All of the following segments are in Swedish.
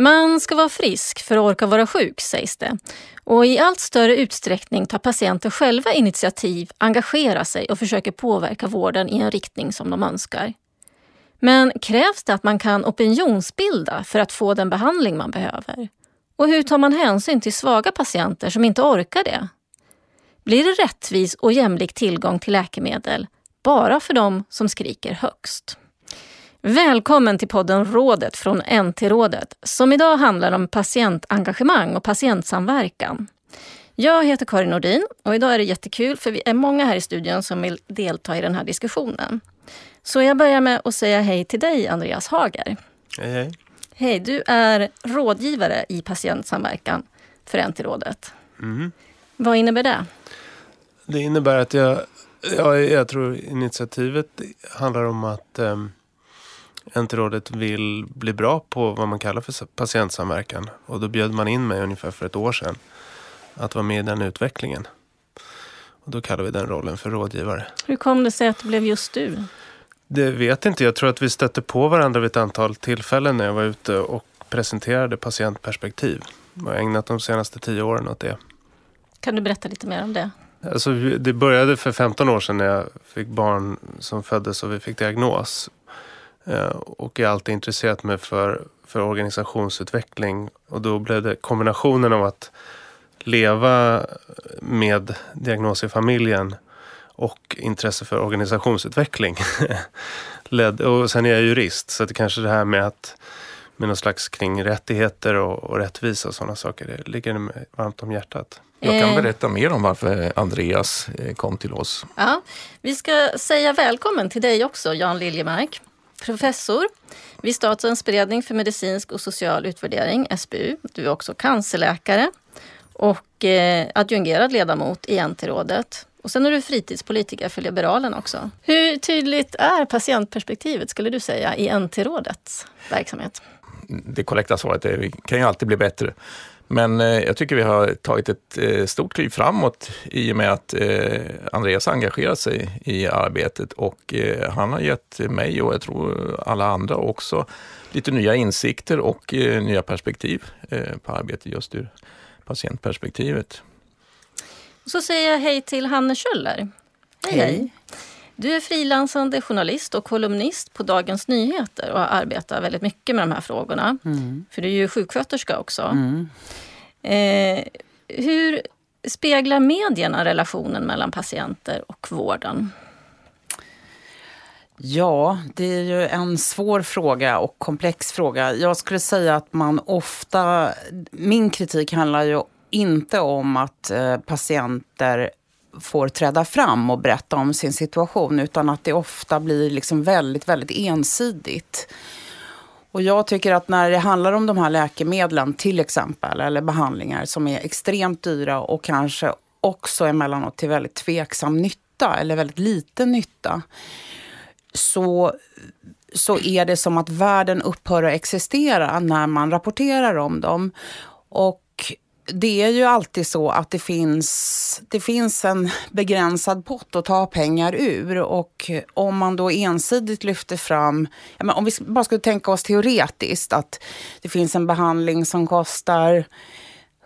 Man ska vara frisk för att orka vara sjuk, sägs det. Och i allt större utsträckning tar patienter själva initiativ, engagerar sig och försöker påverka vården i en riktning som de önskar. Men krävs det att man kan opinionsbilda för att få den behandling man behöver? Och hur tar man hänsyn till svaga patienter som inte orkar det? Blir det rättvis och jämlik tillgång till läkemedel bara för dem som skriker högst? Välkommen till podden Rådet från NT-rådet som idag handlar om patientengagemang och patientsamverkan. Jag heter Karin Nordin och idag är det jättekul för vi är många här i studion som vill delta i den här diskussionen. Så jag börjar med att säga hej till dig Andreas Hager. Hej hej. Hej, du är rådgivare i patientsamverkan för NT-rådet. Mm. Vad innebär det? Det innebär att jag, jag, jag tror initiativet handlar om att um, NT-rådet vill bli bra på vad man kallar för patientsamverkan. Och då bjöd man in mig ungefär för ett år sedan att vara med i den utvecklingen. Och då kallar vi den rollen för rådgivare. Hur kom det sig att det blev just du? Det vet inte. Jag tror att vi stötte på varandra vid ett antal tillfällen när jag var ute och presenterade patientperspektiv. Jag har ägnat de senaste tio åren åt det. Kan du berätta lite mer om det? Alltså, det började för 15 år sedan när jag fick barn som föddes och vi fick diagnos. Eh, och jag har alltid intresserat mig för, för organisationsutveckling. Och då blev det kombinationen av att leva med diagnos i familjen och intresse för organisationsutveckling. Led, och sen är jag jurist så det kanske det här med att med någon slags kring rättigheter och, och rättvisa och sådana saker, det ligger mig varmt om hjärtat. Jag kan eh. berätta mer om varför Andreas eh, kom till oss. Ja, vi ska säga välkommen till dig också, Jan Liljemark. Professor vid Statens beredning för medicinsk och social utvärdering, SBU. Du är också cancerläkare och eh, adjungerad ledamot i NT-rådet. Och sen är du fritidspolitiker för Liberalen också. Hur tydligt är patientperspektivet, skulle du säga, i NT-rådets verksamhet? Det korrekta svaret är att vi kan ju alltid bli bättre. Men eh, jag tycker vi har tagit ett eh, stort kliv framåt i och med att eh, Andreas engagerat sig i arbetet och eh, han har gett mig och jag tror alla andra också lite nya insikter och eh, nya perspektiv eh, på arbetet just ur patientperspektivet. Så säger jag hej till Hanne Kjöller. Hej, hej. hej. Du är frilansande journalist och kolumnist på Dagens Nyheter och arbetar väldigt mycket med de här frågorna. Mm. För du är ju sjuksköterska också. Mm. Eh, hur speglar medierna relationen mellan patienter och vården? Ja, det är ju en svår fråga och komplex fråga. Jag skulle säga att man ofta... Min kritik handlar ju inte om att eh, patienter får träda fram och berätta om sin situation utan att det ofta blir liksom väldigt, väldigt ensidigt. Och jag tycker att när det handlar om de här läkemedlen till exempel eller behandlingar som är extremt dyra och kanske också emellanåt till väldigt tveksam nytta eller väldigt liten nytta så, så är det som att världen upphör att existera när man rapporterar om dem. Och det är ju alltid så att det finns, det finns en begränsad pott att ta pengar ur. Och om man då ensidigt lyfter fram, ja, om vi bara skulle tänka oss teoretiskt att det finns en behandling som kostar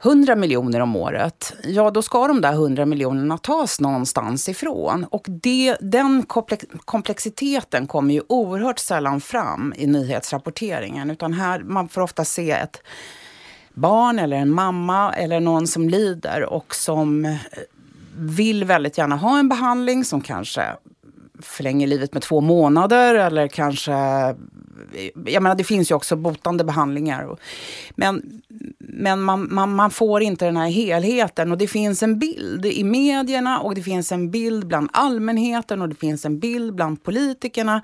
100 miljoner om året, ja då ska de där 100 miljonerna tas någonstans ifrån. Och det, den komplexiteten kommer ju oerhört sällan fram i nyhetsrapporteringen. Utan här, man får ofta se ett barn eller en mamma eller någon som lider och som eh, vill väldigt gärna ha en behandling som kanske förlänger livet med två månader eller kanske... Eh, jag menar, det finns ju också botande behandlingar. Men, men man, man, man får inte den här helheten. Och det finns en bild i medierna och det finns en bild bland allmänheten och det finns en bild bland politikerna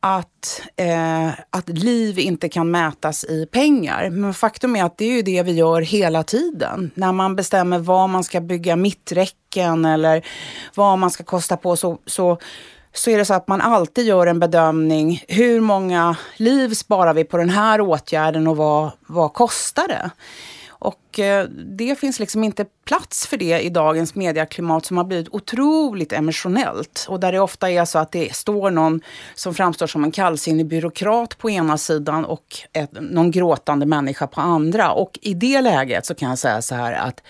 att, eh, att liv inte kan mätas i pengar. Men faktum är att det är ju det vi gör hela tiden. När man bestämmer var man ska bygga mitträcken eller vad man ska kosta på så, så, så är det så att man alltid gör en bedömning. Hur många liv sparar vi på den här åtgärden och vad, vad kostar det? Och eh, det finns liksom inte plats för det i dagens medieklimat som har blivit otroligt emotionellt. Och där det ofta är så att det står någon som framstår som en kallsinnig byråkrat på ena sidan och ett, någon gråtande människa på andra. Och i det läget så kan jag säga så här att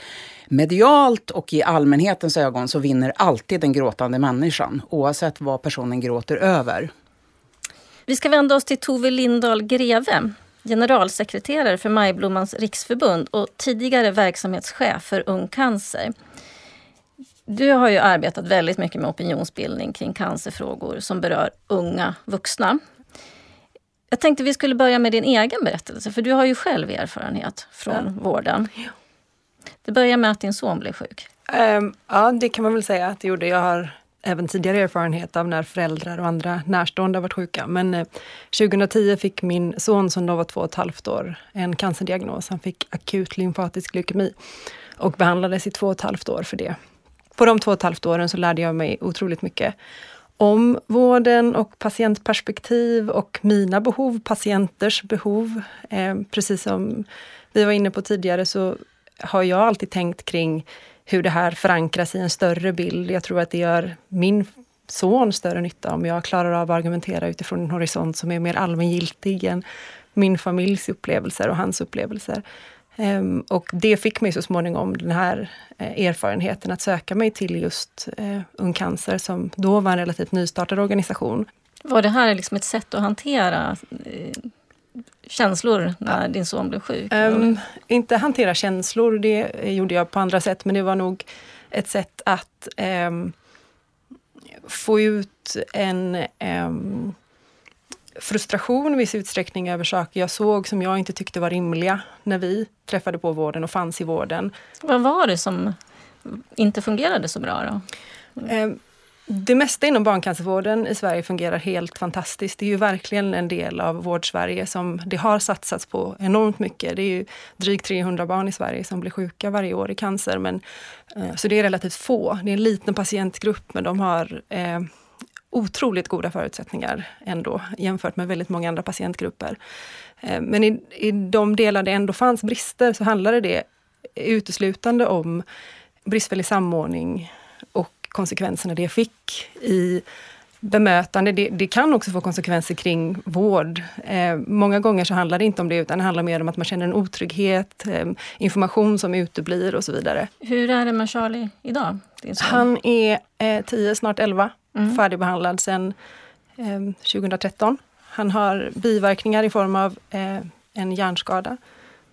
medialt och i allmänhetens ögon så vinner alltid den gråtande människan oavsett vad personen gråter över. Vi ska vända oss till Tove Lindahl Greve, generalsekreterare för Majblommans riksförbund och tidigare verksamhetschef för Ung Cancer. Du har ju arbetat väldigt mycket med opinionsbildning kring cancerfrågor som berör unga vuxna. Jag tänkte vi skulle börja med din egen berättelse, för du har ju själv erfarenhet från ja. vården. Det börjar med att din son blev sjuk. Um, ja, det kan man väl säga att det gjorde. Jag har även tidigare erfarenhet av när föräldrar och andra närstående har varit sjuka. Men eh, 2010 fick min son, som då var två och ett halvt år, en cancerdiagnos. Han fick akut lymfatisk leukemi och behandlades i två och ett halvt år för det. På de två och ett halvt åren så lärde jag mig otroligt mycket om vården och patientperspektiv och mina behov, patienters behov. Eh, precis som vi var inne på tidigare så har jag alltid tänkt kring hur det här förankras i en större bild. Jag tror att det gör min son större nytta om jag klarar av att argumentera utifrån en horisont som är mer allmängiltig än min familjs upplevelser och hans upplevelser. Um, och det fick mig så småningom den här eh, erfarenheten att söka mig till just eh, Ung Cancer som då var en relativt nystartad organisation. Var det här liksom ett sätt att hantera eh, känslor när din son blev sjuk? Um, inte hantera känslor, det gjorde jag på andra sätt, men det var nog ett sätt att um, få ut en um, frustration i viss utsträckning över saker jag såg som jag inte tyckte var rimliga när vi träffade på vården och fanns i vården. Vad var det som inte fungerade så bra då? Det mesta inom barncancervården i Sverige fungerar helt fantastiskt. Det är ju verkligen en del av vårdsverige som det har satsats på enormt mycket. Det är ju drygt 300 barn i Sverige som blir sjuka varje år i cancer. Men, eh, så det är relativt få. Det är en liten patientgrupp men de har eh, otroligt goda förutsättningar ändå jämfört med väldigt många andra patientgrupper. Eh, men i, i de delar det ändå fanns brister så handlade det uteslutande om bristfällig samordning konsekvenserna det fick i bemötande. Det, det, kan också få konsekvenser kring vård. Eh, många gånger så handlar det inte om det, utan det handlar mer om att man känner en otrygghet, eh, information som uteblir och så vidare. Hur är det med Charlie idag? Han är eh, 10, snart 11, mm. färdigbehandlad sedan eh, 2013. Han har biverkningar i form av eh, en hjärnskada.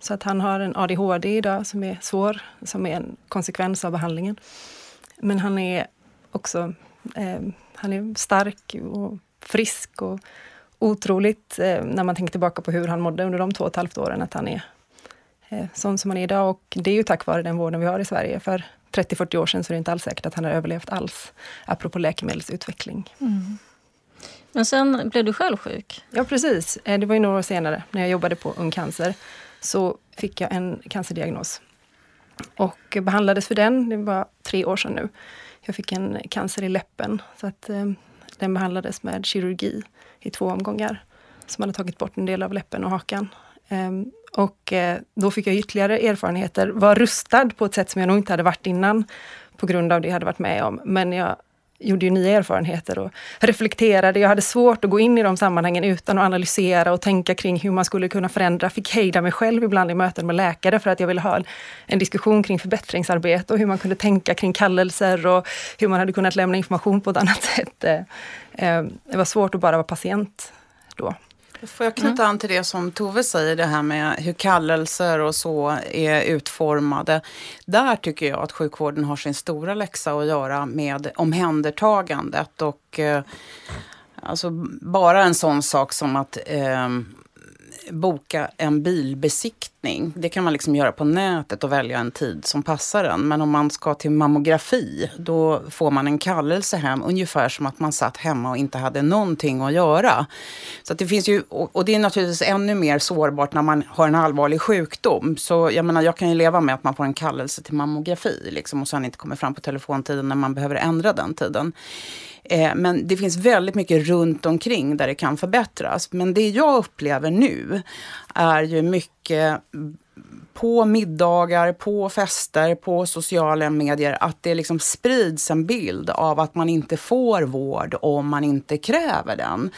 Så att han har en ADHD idag som är svår, som är en konsekvens av behandlingen. Men han är också eh, han är stark och frisk och otroligt eh, när man tänker tillbaka på hur han mådde under de två och ett halvt åren, att han är eh, sån som han är idag. Och det är ju tack vare den vården vi har i Sverige. För 30-40 år sedan så är det inte alls säkert att han har överlevt alls, apropå läkemedelsutveckling. Mm. Men sen blev du själv sjuk? Ja, precis. Eh, det var ju några år senare, när jag jobbade på Ung Cancer, så fick jag en cancerdiagnos. Och behandlades för den, det var tre år sedan nu. Jag fick en cancer i läppen. Så att, eh, den behandlades med kirurgi i två omgångar. Som hade tagit bort en del av läppen och hakan. Eh, och eh, då fick jag ytterligare erfarenheter. Var rustad på ett sätt som jag nog inte hade varit innan. På grund av det jag hade varit med om. Men jag gjorde ju nya erfarenheter och reflekterade. Jag hade svårt att gå in i de sammanhangen utan att analysera och tänka kring hur man skulle kunna förändra. Fick hejda mig själv ibland i möten med läkare för att jag ville ha en diskussion kring förbättringsarbete och hur man kunde tänka kring kallelser och hur man hade kunnat lämna information på ett annat sätt. Eh, eh, det var svårt att bara vara patient då. Får jag knyta mm. an till det som Tove säger, det här med hur kallelser och så är utformade. Där tycker jag att sjukvården har sin stora läxa att göra med omhändertagandet. Och, eh, alltså, bara en sån sak som att eh, boka en bilbesiktning. Det kan man liksom göra på nätet och välja en tid som passar en. Men om man ska till mammografi, då får man en kallelse hem. Ungefär som att man satt hemma och inte hade någonting att göra. Så att det finns ju, och det är naturligtvis ännu mer sårbart när man har en allvarlig sjukdom. Så jag menar, jag kan ju leva med att man får en kallelse till mammografi. Liksom, och sen inte kommer fram på telefontiden när man behöver ändra den tiden. Eh, men det finns väldigt mycket runt omkring där det kan förbättras. Men det jag upplever nu är ju mycket på middagar, på fester, på sociala medier att det liksom sprids en bild av att man inte får vård om man inte kräver den.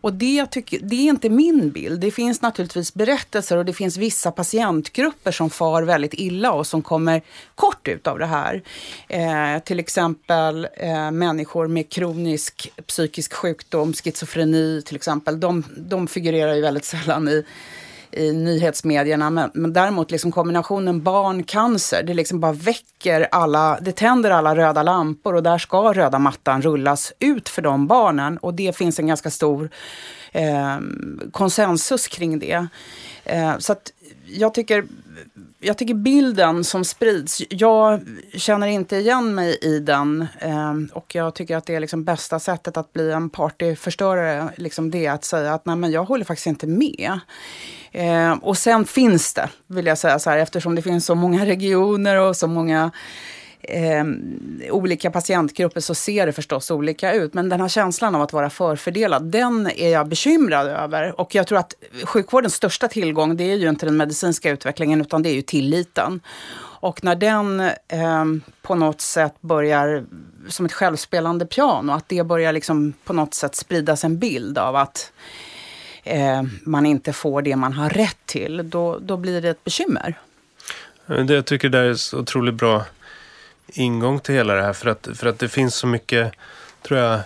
Och det, tycker, det är inte min bild. Det finns naturligtvis berättelser och det finns vissa patientgrupper som far väldigt illa och som kommer kort ut av det här. Eh, till exempel eh, människor med kronisk psykisk sjukdom, schizofreni till exempel. De, de figurerar ju väldigt sällan i i nyhetsmedierna. Men, men däremot liksom kombinationen barncancer, det liksom bara väcker alla, det tänder alla röda lampor och där ska röda mattan rullas ut för de barnen. Och det finns en ganska stor eh, konsensus kring det. Eh, så att jag tycker jag tycker bilden som sprids, jag känner inte igen mig i den. Eh, och jag tycker att det är liksom bästa sättet att bli en partyförstörare, liksom det att säga att nej men jag håller faktiskt inte med. Eh, och sen finns det, vill jag säga så här, eftersom det finns så många regioner och så många eh, olika patientgrupper så ser det förstås olika ut. Men den här känslan av att vara förfördelad, den är jag bekymrad över. Och jag tror att sjukvårdens största tillgång, det är ju inte den medicinska utvecklingen, utan det är ju tilliten. Och när den eh, på något sätt börjar som ett självspelande piano, att det börjar liksom på något sätt spridas en bild av att eh, man inte får det man har rätt till, då, då blir det ett bekymmer. Det jag tycker det där är så otroligt bra ingång till hela det här. För att, för att det finns så mycket, tror jag,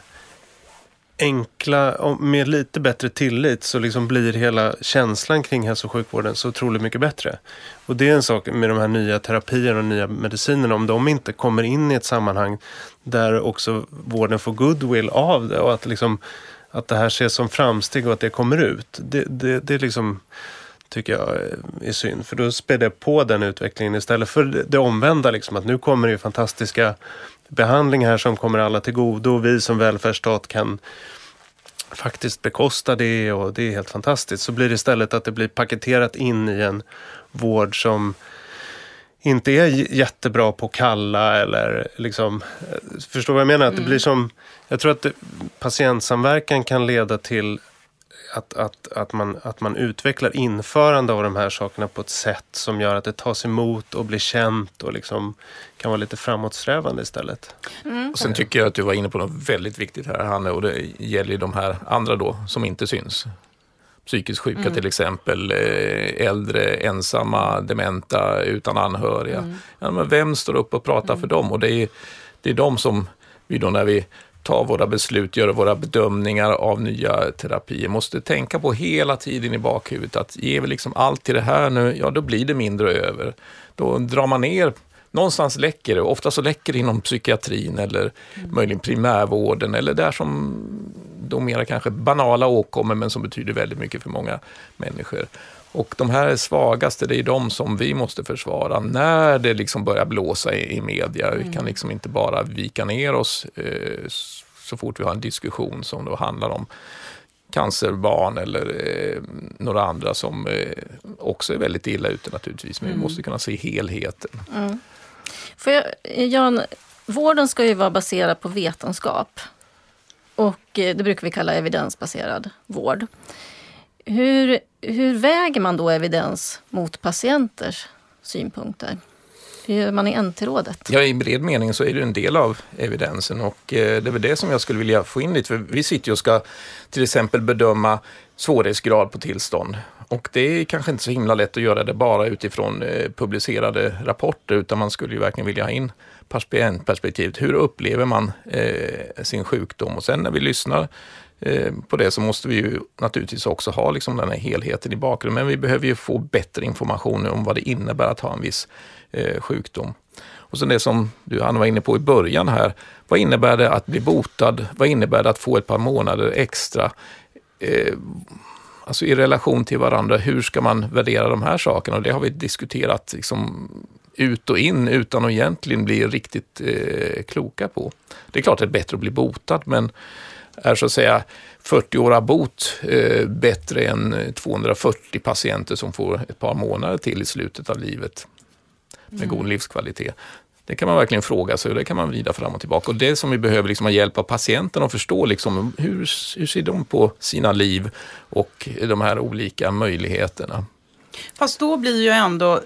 enkla, med lite bättre tillit så liksom blir hela känslan kring hälso och sjukvården så otroligt mycket bättre. Och det är en sak med de här nya terapierna och nya medicinerna. Om de inte kommer in i ett sammanhang där också vården får goodwill av det och att, liksom, att det här ses som framsteg och att det kommer ut. Det, det, det är liksom tycker jag är synd. För då spädde på den utvecklingen istället för det omvända. Liksom, att nu kommer det ju fantastiska behandlingar här som kommer alla till godo. Och vi som välfärdsstat kan faktiskt bekosta det och det är helt fantastiskt. Så blir det istället att det blir paketerat in i en vård som inte är jättebra på kalla eller liksom, förstår vad jag menar? Att det mm. blir som, jag tror att det, patientsamverkan kan leda till att, att, att, man, att man utvecklar införande av de här sakerna på ett sätt som gör att det tas emot och blir känt och liksom kan vara lite framåtsträvande istället. Mm. Och sen tycker jag att du var inne på något väldigt viktigt här, Hanne, och det gäller ju de här andra då som inte syns. Psykiskt sjuka mm. till exempel, eh, äldre, ensamma, dementa, utan anhöriga. Mm. Ja, men vem står upp och pratar för mm. dem? Och det är, det är de som vi då när vi ta våra beslut, göra våra bedömningar av nya terapier. Måste tänka på hela tiden i bakhuvudet att ger vi liksom allt till det här nu, ja då blir det mindre över. Då drar man ner Någonstans läcker det, ofta så läcker det inom psykiatrin eller mm. möjligen primärvården eller där som de mera kanske banala åkommor men som betyder väldigt mycket för många människor. Och de här svagaste, det är de som vi måste försvara när det liksom börjar blåsa i, i media. Mm. Vi kan mm. liksom inte bara vika ner oss eh, så fort vi har en diskussion som då handlar om cancerbarn eller eh, några andra som eh, också är väldigt illa ute naturligtvis. Men mm. vi måste kunna se helheten. Mm. För jag, Jan, vården ska ju vara baserad på vetenskap. Och eh, det brukar vi kalla evidensbaserad vård. Hur, hur väger man då evidens mot patienters synpunkter? Hur gör man i NT-rådet? Ja, i bred mening så är det en del av evidensen och eh, det är väl det som jag skulle vilja få in lite. För vi sitter ju och ska till exempel bedöma svårighetsgrad på tillstånd. Och det är kanske inte så himla lätt att göra det bara utifrån eh, publicerade rapporter utan man skulle ju verkligen vilja ha in patientperspektivet. Hur upplever man eh, sin sjukdom? Och sen när vi lyssnar Eh, på det så måste vi ju naturligtvis också ha liksom den här helheten i bakgrunden. Men vi behöver ju få bättre information om vad det innebär att ha en viss eh, sjukdom. Och sen det som du Anna var inne på i början här. Vad innebär det att bli botad? Vad innebär det att få ett par månader extra? Eh, alltså i relation till varandra, hur ska man värdera de här sakerna? Och det har vi diskuterat liksom, ut och in utan att egentligen bli riktigt eh, kloka på. Det är klart att det är bättre att bli botad, men är så att säga 40-åra bot eh, bättre än 240 patienter som får ett par månader till i slutet av livet med mm. god livskvalitet. Det kan man verkligen fråga sig och det kan man vrida fram och tillbaka. Och det som vi behöver liksom ha hjälp av patienten att förstå, liksom, hur, hur ser de på sina liv och de här olika möjligheterna. Fast då blir ju ändå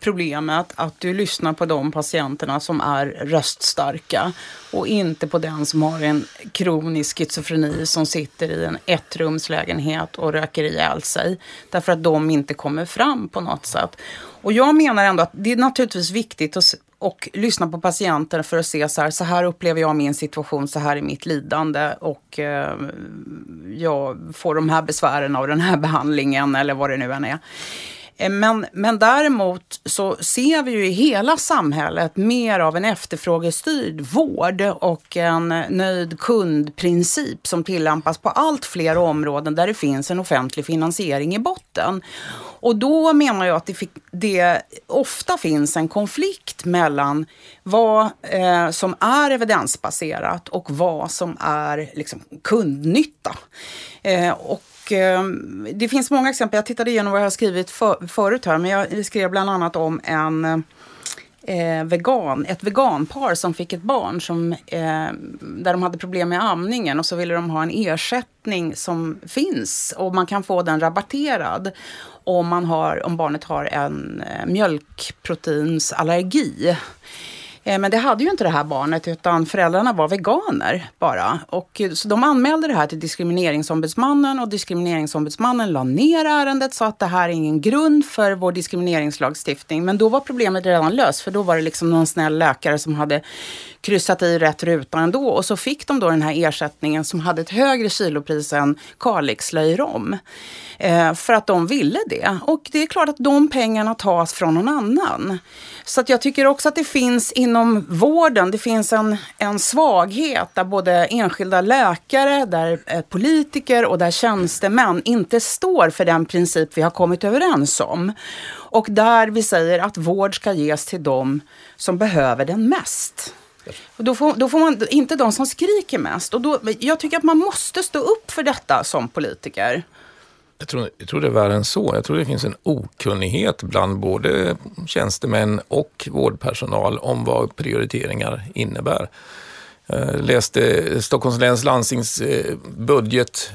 problemet att du lyssnar på de patienterna som är röststarka och inte på den som har en kronisk schizofreni som sitter i en ettrumslägenhet och röker ihjäl sig. Därför att de inte kommer fram på något sätt. Och jag menar ändå att det är naturligtvis viktigt att och lyssna på patienter för att se så här, så här upplever jag min situation, så här är mitt lidande och eh, jag får de här besvären av den här behandlingen eller vad det nu än är. Eh, men, men däremot så ser vi ju i hela samhället mer av en efterfrågestyrd vård och en nöjd kundprincip som tillämpas på allt fler områden där det finns en offentlig finansiering i botten. Och då menar jag att det, det ofta finns en konflikt mellan vad eh, som är evidensbaserat och vad som är liksom, kundnytta. Eh, och eh, det finns många exempel. Jag tittade igenom vad jag har skrivit för, förut här, men jag skrev bland annat om en eh, vegan, ett veganpar som fick ett barn som, eh, där de hade problem med amningen och så ville de ha en ersättning som finns och man kan få den rabatterad om, man har, om barnet har en eh, mjölkproteinsallergi. Eh, men det hade ju inte det här barnet utan föräldrarna var veganer bara. Och, eh, så de anmälde det här till Diskrimineringsombudsmannen och Diskrimineringsombudsmannen la ner ärendet sa att det här är ingen grund för vår diskrimineringslagstiftning. Men då var problemet redan löst för då var det liksom någon snäll läkare som hade kryssat i rätt ruta ändå. Och så fick de då den här ersättningen som hade ett högre kilopris än Kalix löjrom. Eh, för att de ville det. Och det är klart att de pengarna tas från någon annan. Så att jag tycker också att det finns inom vården, det finns en, en svaghet där både enskilda läkare, där eh, politiker och där tjänstemän inte står för den princip vi har kommit överens om. Och där vi säger att vård ska ges till dem som behöver den mest. Och då, får, då får man inte de som skriker mest. Och då, jag tycker att man måste stå upp för detta som politiker. Jag tror, jag tror det är värre än så. Jag tror det finns en okunnighet bland både tjänstemän och vårdpersonal om vad prioriteringar innebär. Jag läste Stockholms läns landstings eh, budget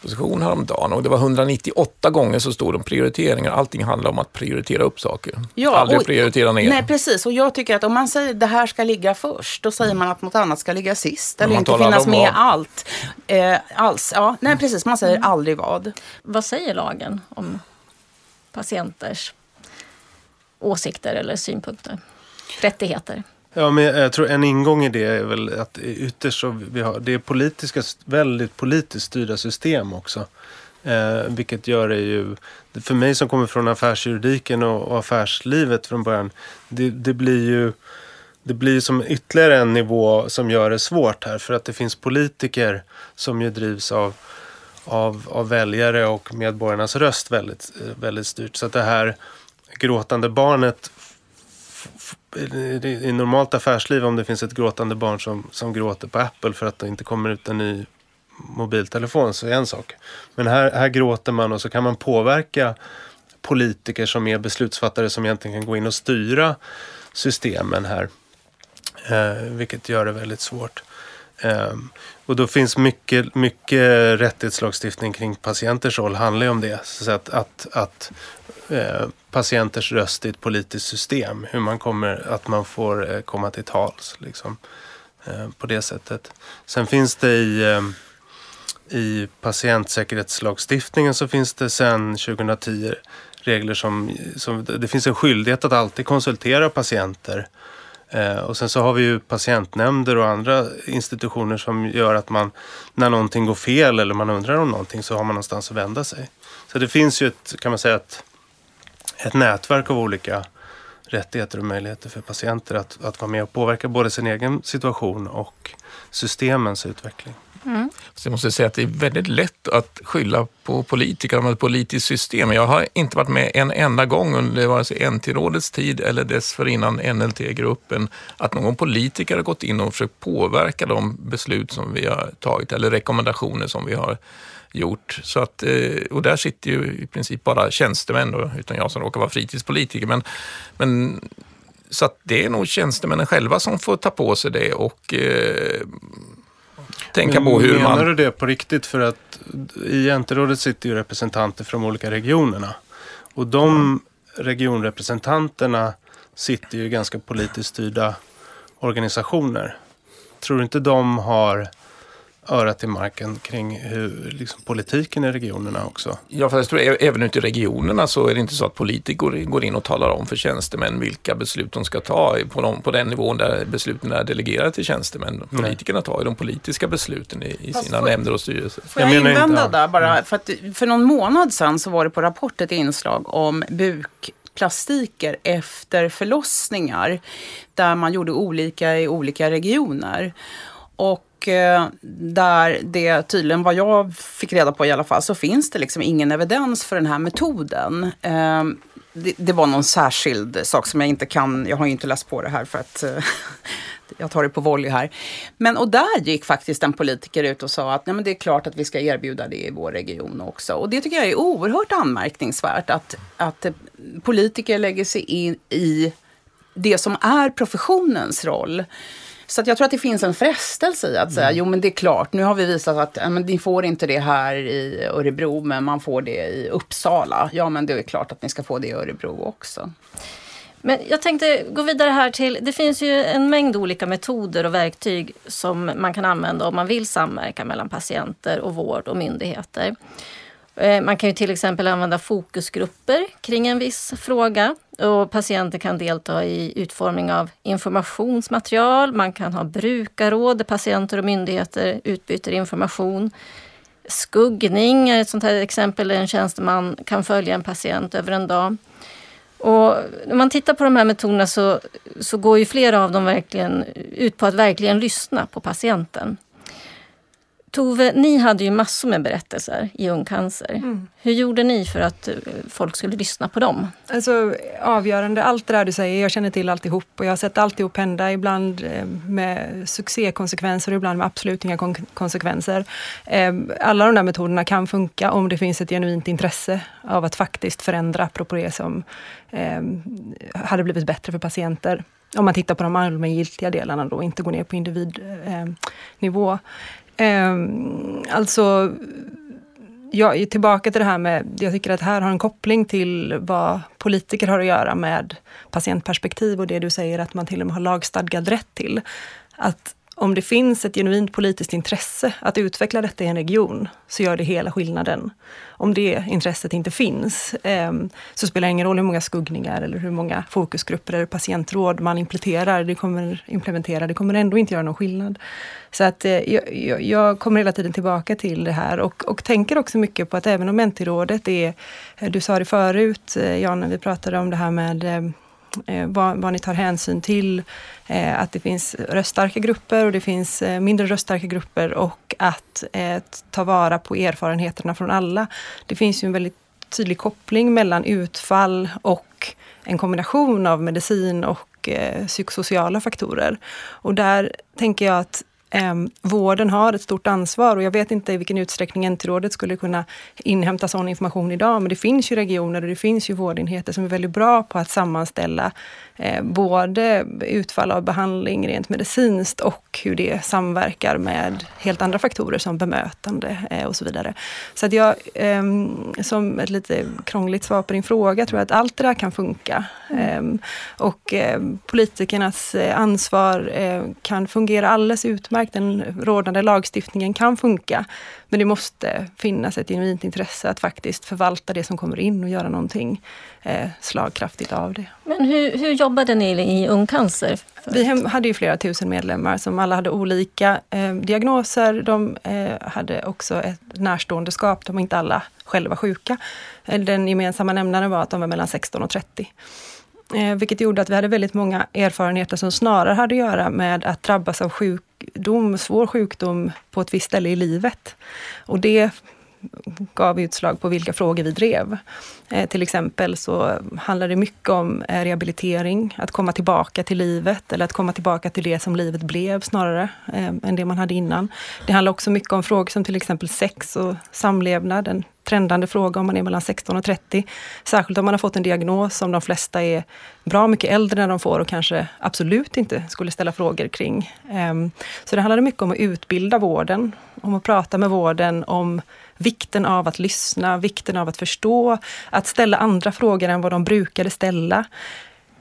proposition häromdagen och det var 198 gånger så stod det om prioriteringar. Allting handlar om att prioritera upp saker. Ja, Aldrig och, prioritera ner. Nej, precis. Och jag tycker att om man säger att det här ska ligga först, då säger man att något annat ska ligga sist. Eller inte finnas med vad. allt. Eh, alls. Ja, nej, precis. Man säger mm. aldrig vad. Vad säger lagen om patienters åsikter eller synpunkter? Rättigheter? Ja, men jag tror en ingång i det är väl att ytterst så vi har, det är politiska, väldigt politiskt styrda system också. Eh, vilket gör det ju, för mig som kommer från affärsjuridiken och, och affärslivet från början, det, det blir ju det blir som ytterligare en nivå som gör det svårt här. För att det finns politiker som ju drivs av, av, av väljare och medborgarnas röst väldigt, eh, väldigt styrt. Så att det här gråtande barnet i normalt affärsliv om det finns ett gråtande barn som, som gråter på Apple för att det inte kommer ut en ny mobiltelefon så är en sak. Men här, här gråter man och så kan man påverka politiker som är beslutsfattare som egentligen kan gå in och styra systemen här. Eh, vilket gör det väldigt svårt. Ehm, och då finns mycket, mycket rättighetslagstiftning kring patienters roll handlar ju om det. Så att, att, att eh, patienters röst i ett politiskt system. Hur man kommer, att man får eh, komma till tals liksom, eh, på det sättet. Sen finns det i, i patientsäkerhetslagstiftningen så finns det sen 2010 regler som, som det finns en skyldighet att alltid konsultera patienter. Eh, och sen så har vi ju patientnämnder och andra institutioner som gör att man när någonting går fel eller man undrar om någonting så har man någonstans att vända sig. Så det finns ju ett, kan man säga, ett ett nätverk av olika rättigheter och möjligheter för patienter att, att vara med och påverka både sin egen situation och systemens utveckling. Mm. Så jag måste säga att det är väldigt lätt att skylla på politiker och ett politiskt system. Jag har inte varit med en enda gång under vare sig NT-rådets tid eller dessförinnan NLT-gruppen att någon politiker har gått in och försökt påverka de beslut som vi har tagit eller rekommendationer som vi har gjort. Så att, eh, och där sitter ju i princip bara tjänstemän, då, utan jag som råkar vara fritidspolitiker. Men, men så att det är nog tjänstemännen själva som får ta på sig det och eh, tänka Men på hur menar man... du det på riktigt? För att i Jänterådet sitter ju representanter från de olika regionerna. Och de regionrepresentanterna sitter ju i ganska politiskt styrda organisationer. Tror du inte de har örat i marken kring hur liksom, politiken i regionerna också? Ja, för jag tror, även ute i regionerna så är det inte så att politiker går in och talar om för tjänstemän vilka beslut de ska ta på, de, på den nivån där besluten är delegerade till tjänstemän. Politikerna tar ju de politiska besluten i, i sina får- nämnder och styrelser. Får jag, Jag menar inte- invända ja. där bara? För, att, för någon månad sedan så var det på Rapport ett inslag om bukplastiker efter förlossningar. Där man gjorde olika i olika regioner. Och och eh, där det tydligen, vad jag fick reda på i alla fall, så finns det liksom ingen evidens för den här metoden. Eh, det, det var någon särskild sak som jag inte kan, jag har ju inte läst på det här för att eh, jag tar det på volley här. Men och där gick faktiskt en politiker ut och sa att Nej, men det är klart att vi ska erbjuda det i vår region också. Och det tycker jag är oerhört anmärkningsvärt att, att politiker lägger sig in i det som är professionens roll. Så att jag tror att det finns en frestelse i att säga, jo men det är klart, nu har vi visat att men ni får inte det här i Örebro, men man får det i Uppsala. Ja, men det är klart att ni ska få det i Örebro också. Men jag tänkte gå vidare här till, det finns ju en mängd olika metoder och verktyg som man kan använda om man vill samverka mellan patienter och vård och myndigheter. Eh, man kan ju till exempel använda fokusgrupper kring en viss fråga och patienter kan delta i utformning av informationsmaterial. Man kan ha brukarråd där patienter och myndigheter utbyter information. Skuggning är ett sånt här exempel där en tjänsteman kan följa en patient över en dag. Och när man tittar på de här metoderna så, så går ju flera av dem verkligen ut på att verkligen lyssna på patienten. Tove, ni hade ju massor med berättelser i Ung Cancer. Hur gjorde ni för att eh, folk skulle lyssna på dem? Alltså avgörande, allt det där du säger, jag känner till alltihop och jag har sett alltihop hända, ibland eh, med succékonsekvenser och ibland med absolut inga kon- konsekvenser. Eh, Alla de där metoderna kan funka om det finns ett genuint intresse av att faktiskt förändra, apropå det som hade blivit bättre för patienter. Om man tittar på de allmängiltiga delarna då, inte gå ner på individnivå. Eh, alltså är tillbaka till det här med, jag tycker att här har en koppling till vad politiker har att göra med patientperspektiv och det du säger att man till och med har lagstadgad rätt till. Att om det finns ett genuint politiskt intresse att utveckla detta i en region, så gör det hela skillnaden. Om det intresset inte finns, ehm, så spelar det ingen roll hur många skuggningar eller hur många fokusgrupper eller patientråd man implementerar, det kommer, implementera, det kommer ändå inte göra någon skillnad. Så att eh, jag, jag, kommer hela tiden tillbaka till det här och, och tänker också mycket på att även om Mentirådet är, eh, du sa det förut eh, Jan, när vi pratade om det här med ehm, Eh, vad, vad ni tar hänsyn till, eh, att det finns röststarka grupper och det finns eh, mindre röststarka grupper och att eh, ta vara på erfarenheterna från alla. Det finns ju en väldigt tydlig koppling mellan utfall och en kombination av medicin och eh, psykosociala faktorer. Och där tänker jag att Eh, vården har ett stort ansvar och jag vet inte i vilken utsträckning NT-rådet skulle kunna inhämta sån information idag. Men det finns ju regioner och det finns ju vårdenheter som är väldigt bra på att sammanställa eh, både utfall av behandling rent medicinskt och hur det samverkar med helt andra faktorer som bemötande eh, och så vidare. Så att jag, eh, som ett lite krångligt svar på din fråga, tror jag att allt det där kan funka. Eh, och eh, politikernas eh, ansvar eh, kan fungera alldeles utmärkt, utmärkt. Den rådande lagstiftningen kan funka. Men det måste finnas ett genuint intresse att faktiskt förvalta det som kommer in och göra någonting eh, slagkraftigt av det. Men hur, hur jobbade ni i Ung Cancer? Vi hade ju flera tusen medlemmar som alla hade olika eh, diagnoser. De eh, hade också ett närståendeskap. De var inte alla själva sjuka. Eh, Den gemensamma nämnaren var att de var mellan 16 och 30. Eh, vilket gjorde att vi hade väldigt många erfarenheter som snarare hade att göra med att drabbas av sjukdom, svår sjukdom på ett visst ställe i livet. Och det gav utslag på vilka frågor vi drev. Eh, till exempel så handlar det mycket om eh, rehabilitering, att komma tillbaka till livet eller att komma tillbaka till det som livet blev snarare eh, än det man hade innan. Det handlar också mycket om frågor som till exempel sex och samlevnad, en trendande fråga om man är mellan 16 och 30. Särskilt om man har fått en diagnos som de flesta är bra mycket äldre när de får och kanske absolut inte skulle ställa frågor kring. Ehm, så det handlade mycket om att utbilda vården, om att prata med vården om vikten av att lyssna, vikten av att förstå, att ställa andra frågor än vad de brukade ställa.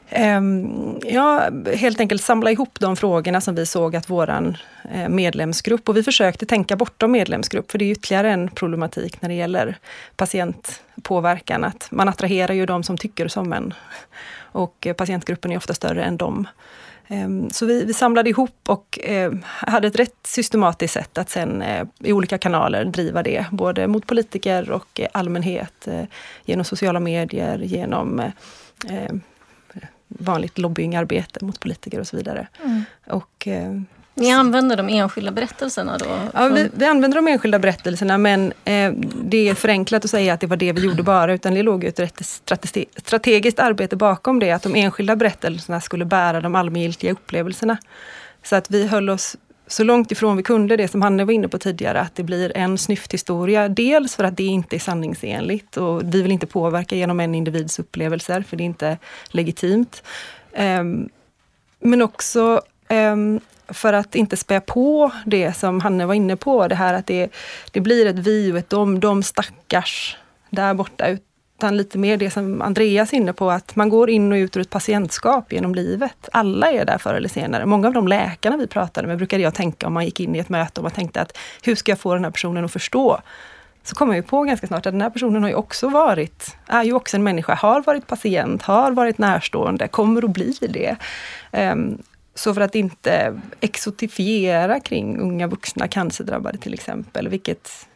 Ehm, ja, helt enkelt samla ihop de frågorna som vi såg att våran eh, medlemsgrupp, och vi försökte tänka bortom medlemsgrupp, för det är ytterligare en problematik när det gäller patientpåverkan, att man attraherar ju de som tycker som en. Och patientgruppen är ofta större än dem. Ehm, så vi, vi, samlade ihop och eh, hade ett rätt systematiskt sätt att sen eh, i olika kanaler driva det, både mot politiker och allmänhet, genom sociala medier, genom vanligt lobbyingarbete mot politiker och så vidare. Mm. Och, eh, ni använder de enskilda berättelserna då? Ja, vi, vi använder de enskilda berättelserna men eh, det är förenklat att säga att det var det vi gjorde bara, utan det låg ett rätt strate strategiskt arbete bakom det, att de enskilda berättelserna skulle bära de allmängiltiga upplevelserna. Så att vi höll oss så långt ifrån vi kunde det som Hanne var inne på tidigare, att det blir en snyfthistoria. Dels för att det inte är sanningsenligt och vi vill inte påverka genom en individs upplevelser, för det är inte legitimt. Um, men också um, för att inte spä på det som Hanne var inne på, det här att det, det blir ett vi och ett dom, de stackars där borta utan lite mer det som Andreas är inne på, att man går in och ut ur ett patientskap genom livet. Alla är där förr eller senare. Många av de läkarna vi pratade med brukade jag tänka om man gick in i ett möte och man tänkte att hur ska jag få den här personen att förstå? Så kommer jag ju på ganska snart att den här personen har ju också varit, är ju också en människa, har varit patient, har varit närstående, kommer att bli det. Um, så för att inte exotifiera kring unga vuxna cancerdrabbade till exempel, vilket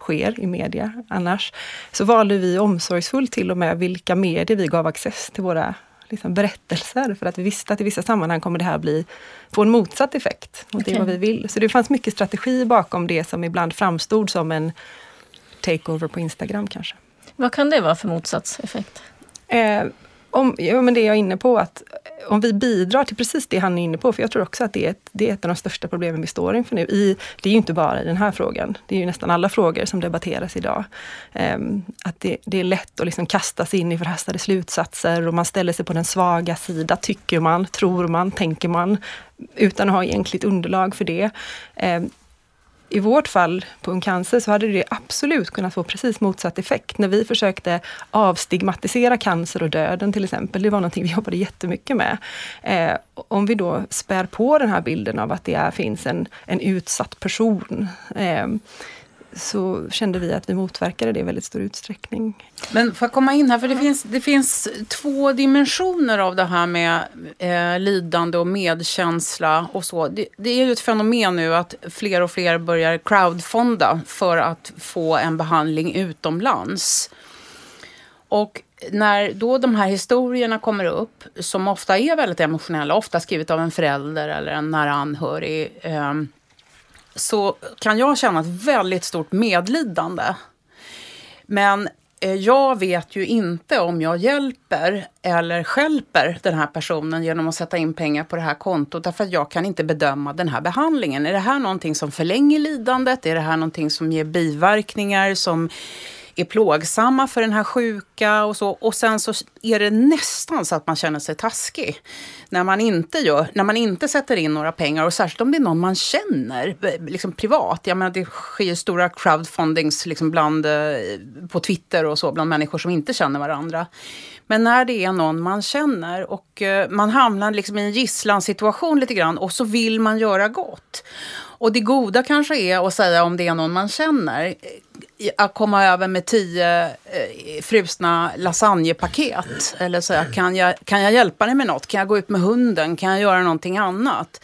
sker i media annars, så valde vi omsorgsfullt till och med vilka medier vi gav access till våra liksom, berättelser. För att vi visste att i vissa sammanhang kommer det här bli, få en motsatt effekt. Och det är vad vi vill. Så det fanns mycket strategi bakom det som ibland framstod som en takeover på Instagram kanske. Vad kan det vara för motsatseffekt? Eh, om, ja, men det jag är inne på, att om vi bidrar till precis det han är inne på, för jag tror också att det är ett, det är ett av de största problemen vi står inför nu. I, det är ju inte bara i den här frågan, det är ju nästan alla frågor som debatteras idag. Um, att det, det, är lätt att liksom kasta sig in i förhastade slutsatser och man ställer sig på den svaga sida, tycker man, tror man, tänker man, utan att ha egentligt underlag för det. Um, i vårt fall på Ung Cancer så hade det absolut kunnat få precis motsatt effekt. När vi försökte avstigmatisera cancer och döden till exempel, det var någonting vi jobbade jättemycket med. Eh, om vi då spär på den här bilden av att det är, finns en, en utsatt person eh, så kände vi att vi motverkade det i väldigt stor utsträckning. Men får jag komma in här, för det finns, det finns två dimensioner av det här med eh, lidande och medkänsla och så. Det, det, är ju ett fenomen nu att fler och fler börjar crowdfonda för att få en behandling utomlands. Och när då de här historierna kommer upp, som ofta är väldigt emotionella, ofta skrivet av en förälder eller en nära anhörig, eh, så kan jag känna ett väldigt stort medlidande. Men eh, jag vet ju inte om jag hjälper eller skälper den här personen genom att sätta in pengar på det här kontot. Därför att jag kan inte bedöma den här behandlingen. Är det här någonting som förlänger lidandet? Är det här någonting som ger biverkningar som är plågsamma för den här sjuka och så. Och sen så är det nästan så att man känner sig taskig. När man inte, gör, när man inte sätter in några pengar och särskilt om det är någon man känner eh, liksom privat. Jag menar, det sker stora crowdfundings liksom bland, eh, på Twitter och så bland människor som inte känner varandra. Men när det är någon man känner och eh, man hamnar liksom i en gisslansituation lite grann och så vill man göra gott. Och det goda kanske är att säga om det är någon man känner att komma över med tio eh, frusna lasagnepaket. Eller säga, kan jag, kan jag hjälpa dig med något? Kan jag gå ut med hunden? Kan jag göra någonting annat?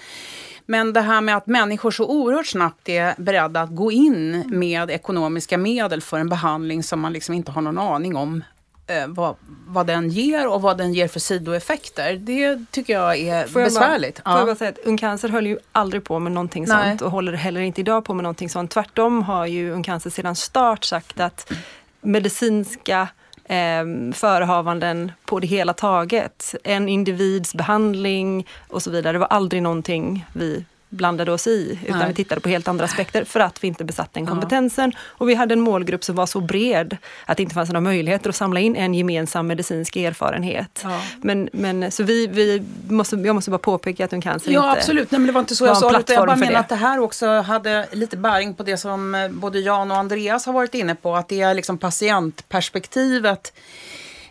Men det här med att människor så oerhört snabbt är beredda att gå in med ekonomiska medel för en behandling som man liksom inte har någon aning om eh, vad, vad den ger och vad den ger för sidoeffekter. Det tycker jag är Får jag besvärligt. Bara, får jag ja. bara säga att Ung Cancer höll ju aldrig på med någonting Nej. sånt och håller heller inte idag på med någonting sånt. Tvärtom har ju Ung Cancer sedan start sagt att medicinska eh, förehavanden på det hela taget, en individs behandling och så vidare, det var aldrig någonting vi blandade oss i, utan Nej. vi tittade på helt andra aspekter för att vi inte besatt den Ja. kompetensen. Och vi hade en målgrupp som var så bred att det inte fanns några möjligheter att samla in en gemensam medicinsk erfarenhet. Ja. Men, men så vi, vi måste, jag måste bara påpeka att Ung Cancer Ja inte... absolut, Nej, men det var inte så var jag sa utan Jag bara menar att det här också hade lite bäring på det som eh, både Jan och Andreas har varit inne på. Att det är liksom patientperspektivet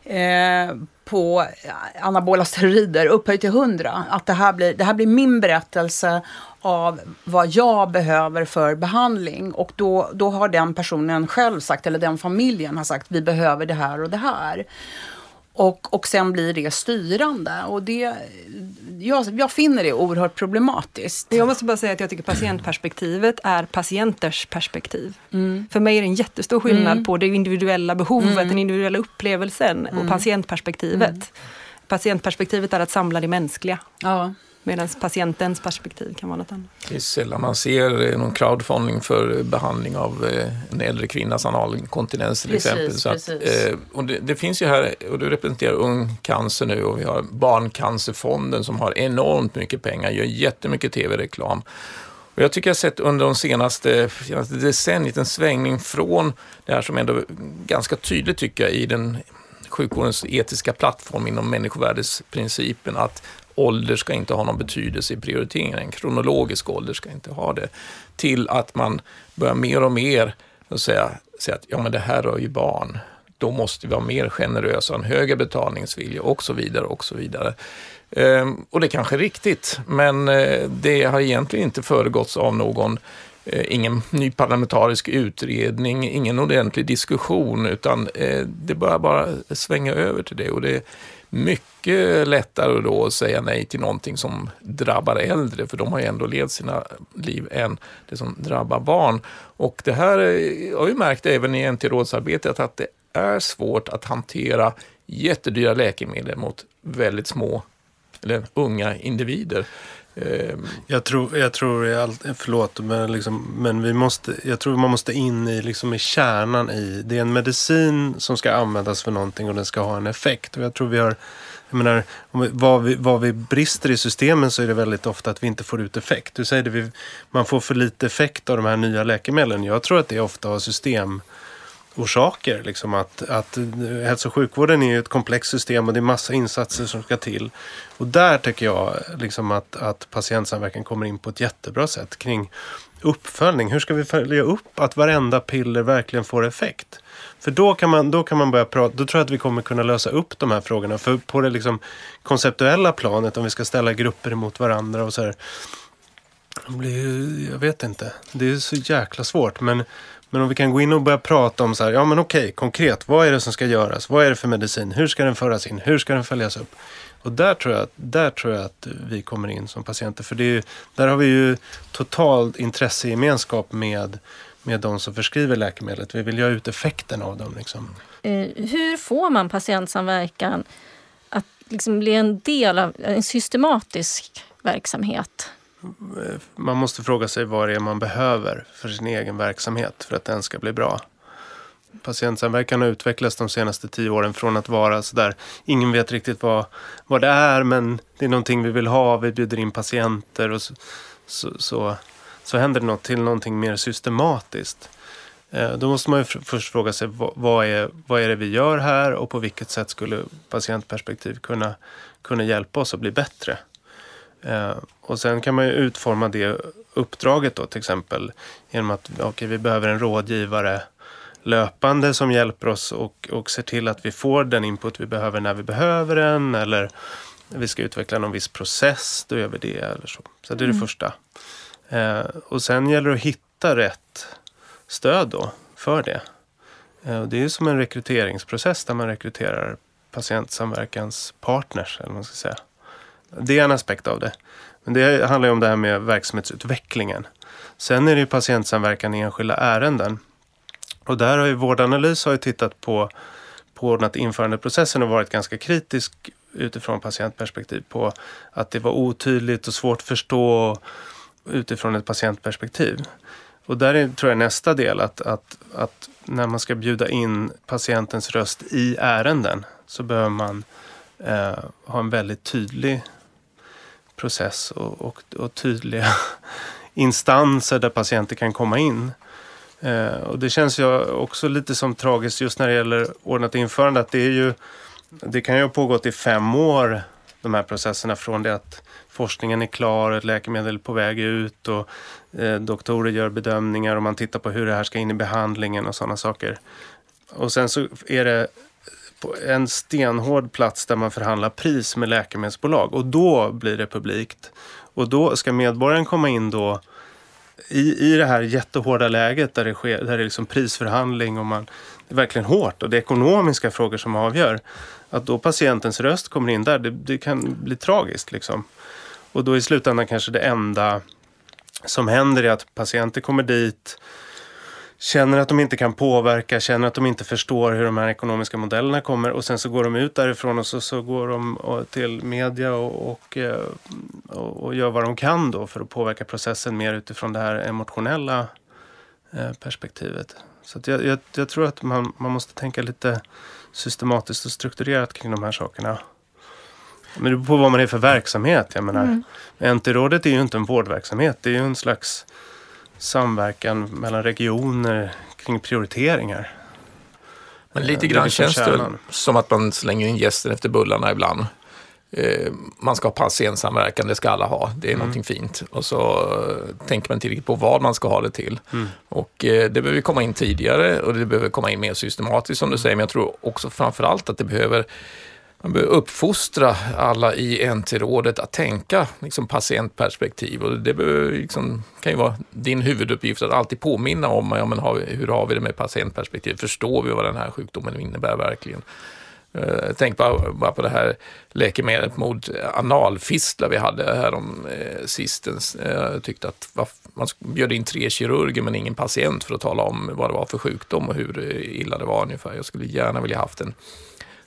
eh, på anabola steroider upphöjt till 100. Att det här, blir, det här blir min berättelse av vad jag behöver för behandling. Och då, då har den personen själv sagt, eller den familjen har sagt, vi behöver det här och det här. Och, och sen blir det styrande. Och det, jag, jag finner det oerhört problematiskt. Jag måste bara säga att jag tycker patientperspektivet är patienters perspektiv. Mm. För mig är det en jättestor skillnad Mm. på det individuella behovet, Mm. den individuella upplevelsen och patientperspektivet. Patientperspektivet är att samla det mänskliga. Ja. Medan patientens perspektiv kan vara något annat. Det är sällan man ser eh, någon crowdfunding för behandling av eh, en äldre kvinnas analinkontinens till Precis, exempel. Så att, precis. eh, och det, det finns ju här, och du representerar Ung Cancer nu och vi har Barncancerfonden som har enormt mycket pengar, gör jättemycket tv-reklam. Och jag tycker jag sett under de senaste, senaste decenniet en svängning från det här som ändå ganska tydligt tycker jag i den sjukvårdens etiska plattform inom människovärdesprincipen att ålder ska inte ha någon betydelse i prioriteringen, en kronologisk ålder ska inte ha det, till att man börjar mer och mer och säga, säga att ja, men det här rör ju barn, då måste vi vara mer generösa, en högre betalningsvilja och så vidare och så vidare. Ehm, och det kanske är riktigt, men eh, det har egentligen inte föregåtts av någon Eh, ingen ny parlamentarisk utredning, ingen ordentlig diskussion, utan eh, det börjar bara svänga över till det. Och det är mycket lättare då att säga nej till någonting som drabbar äldre, för de har ju ändå levt sina liv än det som drabbar barn. Och det här eh, har vi märkt även i NT-rådsarbetet, att det är svårt att hantera jättedyra läkemedel mot väldigt små eller unga individer. Ehm. Jag tror, jag tror allt, förlåt, men, liksom, men vi måste, jag tror man måste in i, liksom, i kärnan i, det är en medicin som ska användas för någonting och den ska ha en effekt. Och jag tror vi har, jag menar, vi, vad, vi, vad vi brister i systemen så är det väldigt ofta att vi inte får ut effekt. Du säger det, vi, man får för lite effekt av de här nya läkemedlen. Jag tror att det ofta har system orsaker. Liksom att, att hälso och sjukvården är ju ett komplext system och det är massa insatser som ska till. Och där tycker jag liksom att, att patientsamverkan kommer in på ett jättebra sätt kring uppföljning. Hur ska vi följa upp att varenda piller verkligen får effekt? För då kan man, då kan man börja prata, då tror jag att vi kommer kunna lösa upp de här frågorna. För på det liksom konceptuella planet, om vi ska ställa grupper emot varandra och så här. Det blir ju, jag vet inte, det är så jäkla svårt. Men, men om vi kan gå in och börja prata om så här, ja men okej, konkret, vad är det som ska göras? Vad är det för medicin? Hur ska den föras in? Hur ska den följas upp? Och där tror jag, där tror jag att vi kommer in som patienter. För det är, ju- där har vi ju total intressegemenskap med, med de som förskriver läkemedlet. Vi vill ju ha ut effekten av dem. Liksom. Eh, hur får man patientsamverkan att liksom bli en del av en systematisk verksamhet? Man måste fråga sig vad det är man behöver för sin egen verksamhet för att den ska bli bra. Patientsamverkan har utvecklats de senaste tio åren från att vara sådär, ingen vet riktigt vad, vad det är men det är någonting vi vill ha, vi bjuder in patienter och så, så, så, så händer det något till någonting mer systematiskt. Eh, då måste man ju först fråga sig vad, vad, är, vad är det vi gör här och på vilket sätt skulle patientperspektiv kunna, kunna hjälpa oss att bli bättre. Eh, och sen kan man ju utforma det uppdraget då till exempel genom att okay, vi behöver en rådgivare löpande som hjälper oss och, och ser till att vi får den input vi behöver när vi behöver den eller vi ska utveckla någon viss process, då gör vi det eller så. Så det är det första. Eh, och sen gäller det att hitta rätt stöd då för det. Eh, och det är ju som en rekryteringsprocess där man rekryterar patientsamverkanspartners eller vad man ska säga. Det är en aspekt av det. Men det handlar ju om det här med verksamhetsutvecklingen. Sen är det ju patientsamverkan i enskilda ärenden. Och där har ju Vårdanalys har ju tittat på, på att införandeprocessen har varit ganska kritisk utifrån patientperspektiv på att det var otydligt och svårt att förstå utifrån ett patientperspektiv. Och där är, tror jag nästa del att, att, att när man ska bjuda in patientens röst i ärenden så behöver man eh, ha en väldigt tydlig process och, och, och tydliga instanser där patienter kan komma in. Eh, och det känns ju också lite som tragiskt just när det gäller ordnat införande att det är ju det kan ju ha pågått i fem år de här processerna från det att forskningen är klar, ett läkemedel är på väg ut och eh, doktorer gör bedömningar och man tittar på hur det här ska in i behandlingen och sådana saker. Och sen så är det på en stenhård plats där man förhandlar pris med läkemedelsbolag och då blir det publikt. Och då ska medborgaren komma in då i, i det här jättehårda läget där det, sker, där det är liksom prisförhandling och man, det är verkligen hårt och det är ekonomiska frågor som avgör. Att då patientens röst kommer in där, det, det kan bli tragiskt. Liksom. Och då i slutändan kanske det enda som händer är att patienter kommer dit, känner att de inte kan påverka, känner att de inte förstår hur de här ekonomiska modellerna kommer och sen så går de ut därifrån och så, så går de till media och, och, eh, och, och gör vad de kan då för att påverka processen mer utifrån det här emotionella eh, perspektivet. Så jag, jag, jag, tror att man, man måste tänka lite systematiskt och strukturerat kring de här sakerna. Men det beror på vad man är för verksamhet. Jag menar, mm. NT-rådet är ju inte en vårdverksamhet. Det är ju en slags samverkan mellan regioner kring prioriteringar. Men lite grann känns det som att man slänger in gästen efter bullarna ibland. Eh, man ska ha patientsamverkan, det ska alla ha. Det är mm. någonting fint. Och så eh, tänker man inte riktigt på vad man ska ha det till. Mm. Och eh, det behöver komma in tidigare och det behöver komma in mer systematiskt som du säger. Men jag tror också framförallt att det behöver man behöver uppfostra alla i NT-rådet att tänka liksom, patientperspektiv. Och det behöver, liksom, kan ju vara din huvuduppgift att alltid påminna om ja, men har, hur har vi det med patientperspektiv. Förstår vi vad den här sjukdomen innebär verkligen? Eh, tänk bara, bara, på det här läkemedlet mot analfistlar vi hade här om eh, sistens. Eh, jag eh, tyckte att va, man bjöd in tre kirurger men ingen patient för att tala om vad det var för sjukdom och hur eh, illa det var ungefär. Jag skulle gärna vilja haft en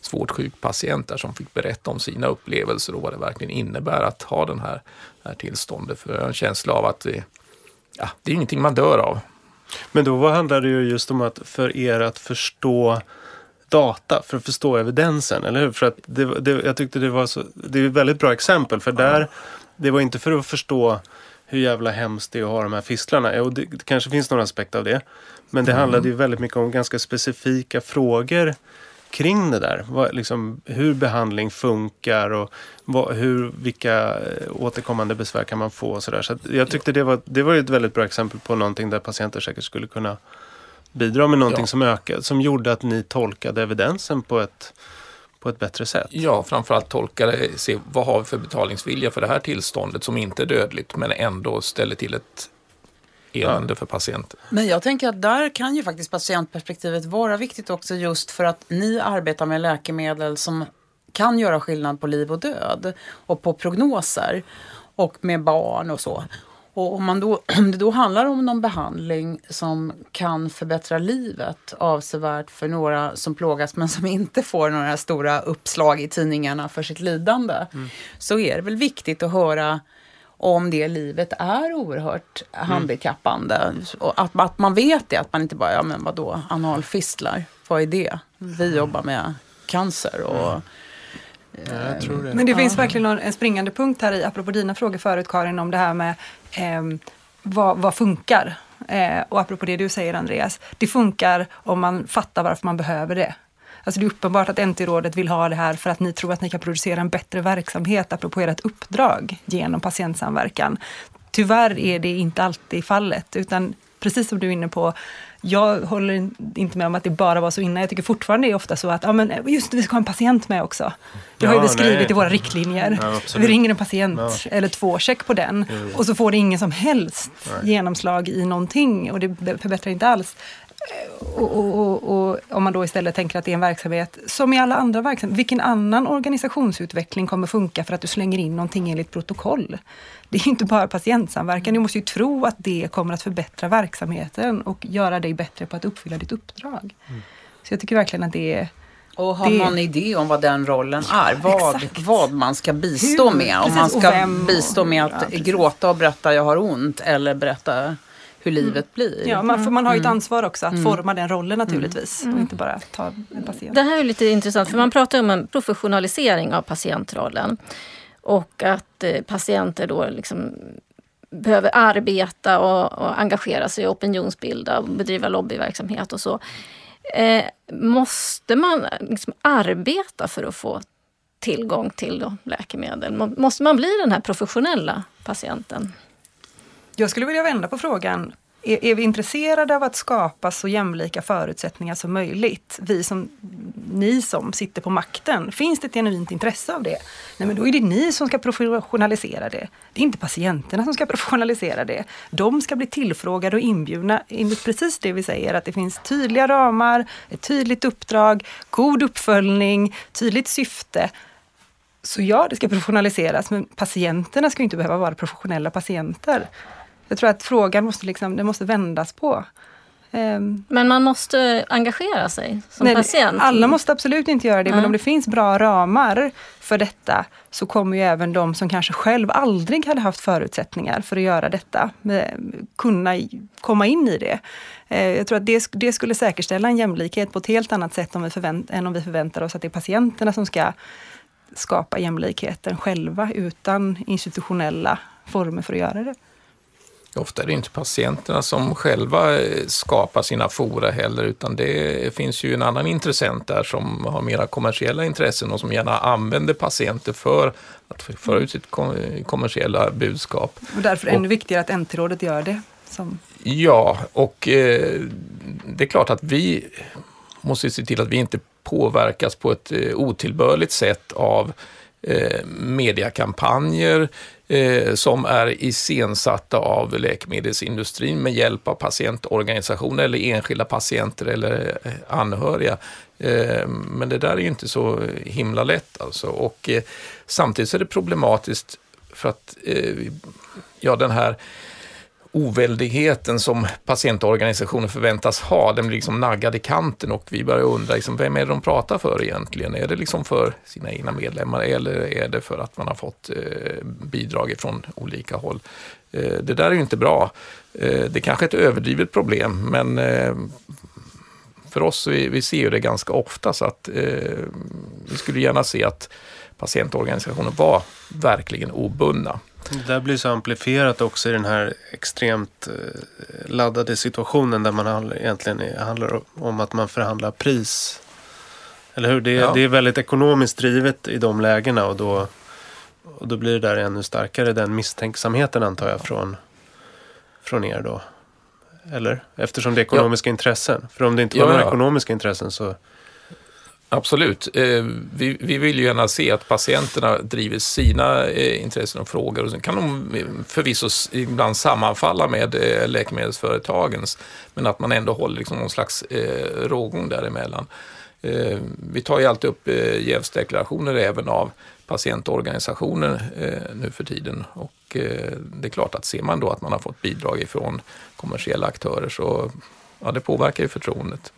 svårt sjuk patient där som fick berätta om sina upplevelser och vad det verkligen innebär att ha den här, här tillståndet. För jag har en känsla av att det, ja, det är ingenting man dör av. Men då handlar det ju just om att för er att förstå data för att förstå evidensen, eller hur? För att det, det, jag tyckte det var så, det är ett väldigt bra exempel för där, det var inte för att förstå hur jävla hemskt det är att ha de här fistlarna. Och det, det kanske finns några aspekter av det. Men det mm. handlade ju väldigt mycket om ganska specifika frågor kring det där. Vad, liksom, hur behandling funkar och vad, hur, vilka eh, återkommande besvär kan man få. Och så där. så jag tyckte det var, det var ett väldigt bra exempel på någonting där patienter säkert skulle kunna bidra med någonting ja. som ökade, som gjorde att ni tolkade evidensen på ett, på ett bättre sätt. Ja, framförallt tolka det, se vad har vi för betalningsvilja för det här tillståndet som inte är dödligt men ändå ställer till ett elände för patienten. Men jag tänker att där kan ju faktiskt patientperspektivet vara viktigt också just för att ni arbetar med läkemedel som kan göra skillnad på liv och död och på prognoser och med barn och så. Och om, man då, om det då handlar om någon behandling som kan förbättra livet avsevärt för några som plågas men som inte får några stora uppslag i tidningarna för sitt lidande, mm. så är det väl viktigt att höra om det livet är oerhört mm. handikappande. Och att, att man vet det, att man inte bara, ja men vadå, analfistlar, vad är det? Vi jobbar med cancer och mm. Ja, det. Men det finns verkligen en springande punkt här i, apropå dina frågor förut Karin, om det här med eh, vad, vad funkar? Eh, och apropå det du säger Andreas, det funkar om man fattar varför man behöver det. Alltså det är uppenbart att NT-rådet vill ha det här för att ni tror att ni kan producera en bättre verksamhet, apropå ert uppdrag, genom patientsamverkan. Tyvärr är det inte alltid fallet, utan precis som du är inne på, jag håller inte med om att det bara var så innan. Jag tycker fortfarande det är ofta så att, ja men just vi ska ha en patient med också. Det har ju vi skrivit i våra riktlinjer. Ja, vi ringer en patient ja. eller två, check på den. Mm. Och så får det ingen som helst Nej. genomslag i någonting och det förbättrar inte alls. Och, och, och, och, om man då istället tänker att det är en verksamhet som i alla andra verksamheter, vilken annan organisationsutveckling kommer funka för att du slänger in någonting enligt protokoll? Det är ju inte bara patientsamverkan, du måste ju tro att det kommer att förbättra verksamheten och göra dig bättre på att uppfylla ditt uppdrag. Mm. Så jag tycker verkligen att det är Och har Det- man idé om vad den rollen är? Vad, exakt. vad man ska bistå Hur? med? Om Precis, man ska bistå med att ja, gråta och berätta jag har ont eller berätta hur livet blir. Ja, man, man har ju ett Mm. ansvar också att forma den rollen naturligtvis. Och inte bara ta en patient. Det här är lite intressant för man pratar om en professionalisering av patientrollen. Och att eh, patienter då liksom behöver arbeta och, och engagera sig opinionsbilda och bedriva lobbyverksamhet och så. Eh, måste man liksom arbeta för att få tillgång till läkemedel? Må- Måste man bli den här professionella patienten? Jag skulle vilja vända på frågan. Är, är vi intresserade av att skapa så jämlika förutsättningar som möjligt? Vi som, ni som sitter på makten, finns det ett genuint intresse av det? Nej, men då är det ni som ska professionalisera det. Det är inte patienterna som ska professionalisera det. De ska bli tillfrågade och inbjudna enligt precis det vi säger, att det finns tydliga ramar, ett tydligt uppdrag, god uppföljning, tydligt syfte. Så ja, det ska professionaliseras, men patienterna ska inte behöva vara professionella patienter. Jag tror att frågan måste, liksom, den måste vändas på. Ehm, Men man måste engagera sig som nej, patient. Alla måste absolut inte göra det, men Mm. om det finns bra ramar för detta så kommer ju även de som kanske själv aldrig hade haft förutsättningar för att göra detta, kunna komma in i det. Eh, Jag tror att det, det skulle säkerställa en jämlikhet på ett helt annat sätt om vi förvänt, än om vi förväntar oss att det är patienterna som ska skapa jämlikheten själva utan institutionella former för att göra det. Ofta är det inte patienterna som själva eh, skapar sina fora heller, utan det finns ju en annan intressent där som har mera kommersiella intressen och som gärna använder patienter för att föra ut sitt kom- kommersiella budskap. Och därför ännu viktigare att NT-rådet gör det. Som, Ja, och eh, det är klart att vi måste se till att vi inte påverkas på ett eh, otillbörligt sätt av eh, mediakampanjer eh, som är iscensatta av läkemedelsindustrin med hjälp av patientorganisationer eller enskilda patienter eller eh, anhöriga. Eh, men det där är ju inte så himla lätt alltså. Och eh, samtidigt så är det problematiskt för att eh, ja, den här oväldigheten som patientorganisationer förväntas ha, den blir liksom naggad i kanten och vi börjar undra, liksom, vem är det de pratar för egentligen? Är det liksom för sina egna medlemmar eller är det för att man har fått eh, bidrag från olika håll? Eh, det där är ju inte bra. Eh, det är kanske är ett överdrivet problem, men eh, för oss, vi, vi ser ju det ganska ofta, så att eh, vi skulle gärna se att patientorganisationer var verkligen obundna. Det där blir så amplifierat också i den här extremt eh, laddade situationen där man egentligen handlar om att man förhandlar pris. Eller hur? Det, är- Ja. det är väldigt ekonomiskt drivet i de lägena och då, och då blir det där ännu starkare den misstänksamheten antar jag från, från er då. Eller? Eftersom det är ekonomiska intressen. För om det inte var Ja, några ja. ekonomiska intressen så... Absolut. Eh, vi, vi vill ju gärna se att patienterna driver sina eh, intressen och frågor. Och sen kan de eh, förvisso ibland sammanfalla med läkemedelsföretagens, men att man ändå håller liksom någon slags rågång däremellan. Vi tar ju alltid upp jävsdeklarationer även av patientorganisationer nu för tiden. Och det är klart att ser man då att man har fått bidrag ifrån kommersiella aktörer så ja, det påverkar ju förtroendet.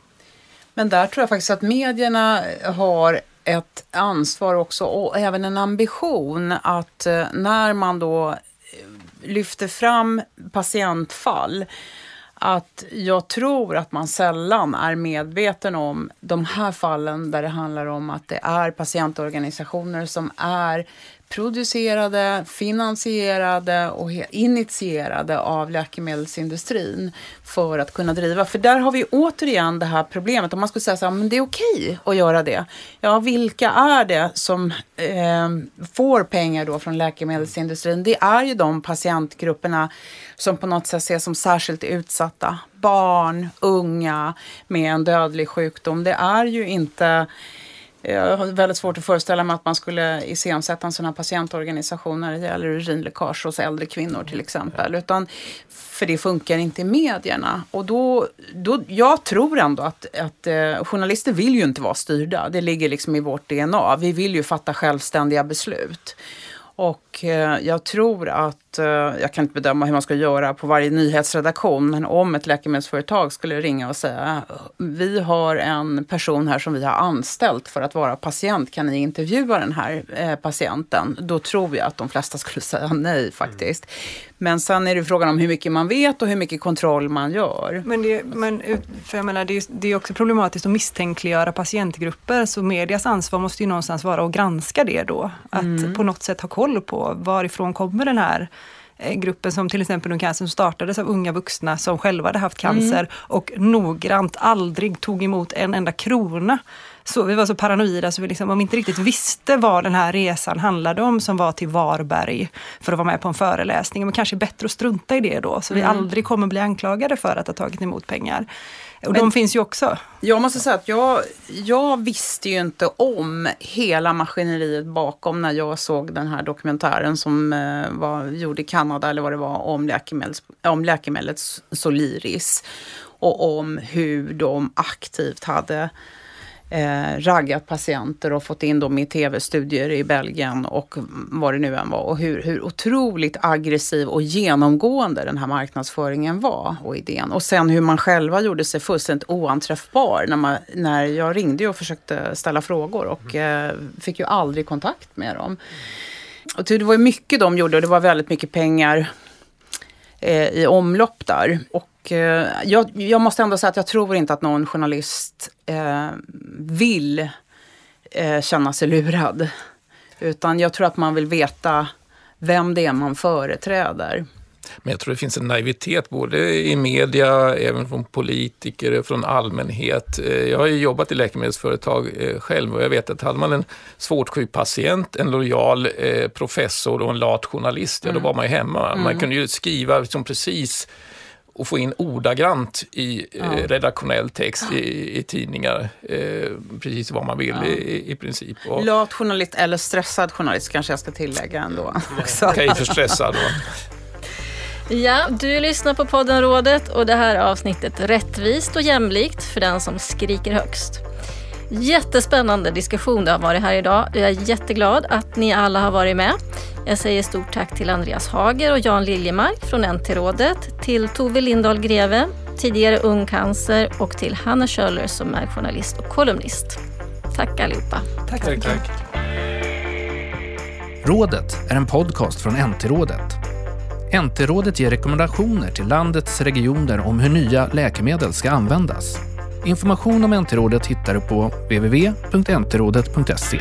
Men där tror jag faktiskt att medierna har ett ansvar också och även en ambition att eh, när man då eh, lyfter fram patientfall att jag tror att man sällan är medveten om de här fallen där det handlar om att det är patientorganisationer som är producerade, finansierade och initierade av läkemedelsindustrin för att kunna driva. För där har vi återigen det här problemet. Om man skulle säga så här, men det är okej att göra det. Ja, vilka är det som eh, får pengar då från läkemedelsindustrin? Det är ju de patientgrupperna som på något sätt ses som särskilt utsatta. Barn, unga med en dödlig sjukdom. Det är ju inte jag har väldigt svårt att föreställa mig att man skulle iscensätta en sån här patientorganisation när det gäller urinläckage hos äldre kvinnor till exempel. Utan, för det funkar inte i medierna. Och då, då, jag tror ändå att, att eh, journalister vill ju inte vara styrda. Det ligger liksom i vårt DNA. Vi vill ju fatta självständiga beslut. Och eh, jag tror att eh, jag kan inte bedöma hur man ska göra på varje nyhetsredaktion, men om ett läkemedelsföretag skulle ringa och säga vi har en person här som vi har anställt för att vara patient, kan ni intervjua den här eh, patienten? Då tror jag att de flesta skulle säga nej faktiskt. Men sen är det frågan om hur mycket man vet och hur mycket kontroll man gör. Men, det, men för jag menar, det, är, det är också problematiskt att misstänkliggöra patientgrupper, så medias ansvar måste ju någonstans vara att granska det då. Att mm. på något sätt ha koll på varifrån kommer den här gruppen som till exempel Ung Cancer som startades av unga vuxna som själva hade haft cancer mm. och noggrant aldrig tog emot en enda krona så, vi var så paranoida så vi liksom, om vi inte riktigt visste vad den här resan handlade om som var till Varberg för att vara med på en föreläsning. Men kanske bättre att strunta i det då så mm. vi aldrig kommer bli anklagade för att ha tagit emot pengar. Och Men, de finns ju också. Jag måste säga att jag, jag visste ju inte om hela maskineriet bakom när jag såg den här dokumentären som eh, var gjord i Kanada eller vad det var om, läkemedels, om läkemedlet Soliris. Och om hur de aktivt hade eh, raggat patienter och fått in dem i tv-studier i Belgien och vad det nu än var. Och hur, hur otroligt aggressiv och genomgående den här marknadsföringen var och idén. Och sen hur man själva gjorde sig fullständigt oanträffbar när, man, när jag ringde och försökte ställa frågor och eh, fick ju aldrig kontakt med dem. Och det var mycket de gjorde och det var väldigt mycket pengar Eh, i omlopp där. Och Eh, jag, jag, måste ändå säga att jag tror inte att någon journalist eh, vill eh, känna sig lurad. Utan jag tror att man vill veta vem det är man företräder. Men jag tror det finns en naivitet både i media, även från politiker, från allmänhet. Eh, jag har ju jobbat i läkemedelsföretag eh, själv och jag vet att hade man en svårt sjuk patient, en lojal professor och en lat journalist, mm. ja då mm. var man ju hemma. Mm. Man kunde ju skriva liksom precis och få in ordagrant i ja. eh, redaktionell text i, i tidningar, eh, precis vad man vill ja. i, i princip. Och, Lat journalist eller stressad journalist kanske jag ska tillägga ändå. Okej, okay, för stressad då. Ja, du lyssnar på podden Rådet och det här avsnittet Rättvist och jämlikt för den som skriker högst. Jättespännande diskussion det har varit här idag. Jag är jätteglad att ni alla har varit med. Jag säger stort tack till Andreas Hager och Jan Liljemark från NT-rådet, till Tove Lindahl Greve, tidigare Ung Cancer och till Hanna Schöller som är journalist och kolumnist. Tack allihopa. Tack, tack. tack. Rådet är en podcast från NT-rådet. NT-rådet ger rekommendationer till landets regioner om hur nya läkemedel ska användas. Information om NT-rådet hittar du på www.ntrådet.se.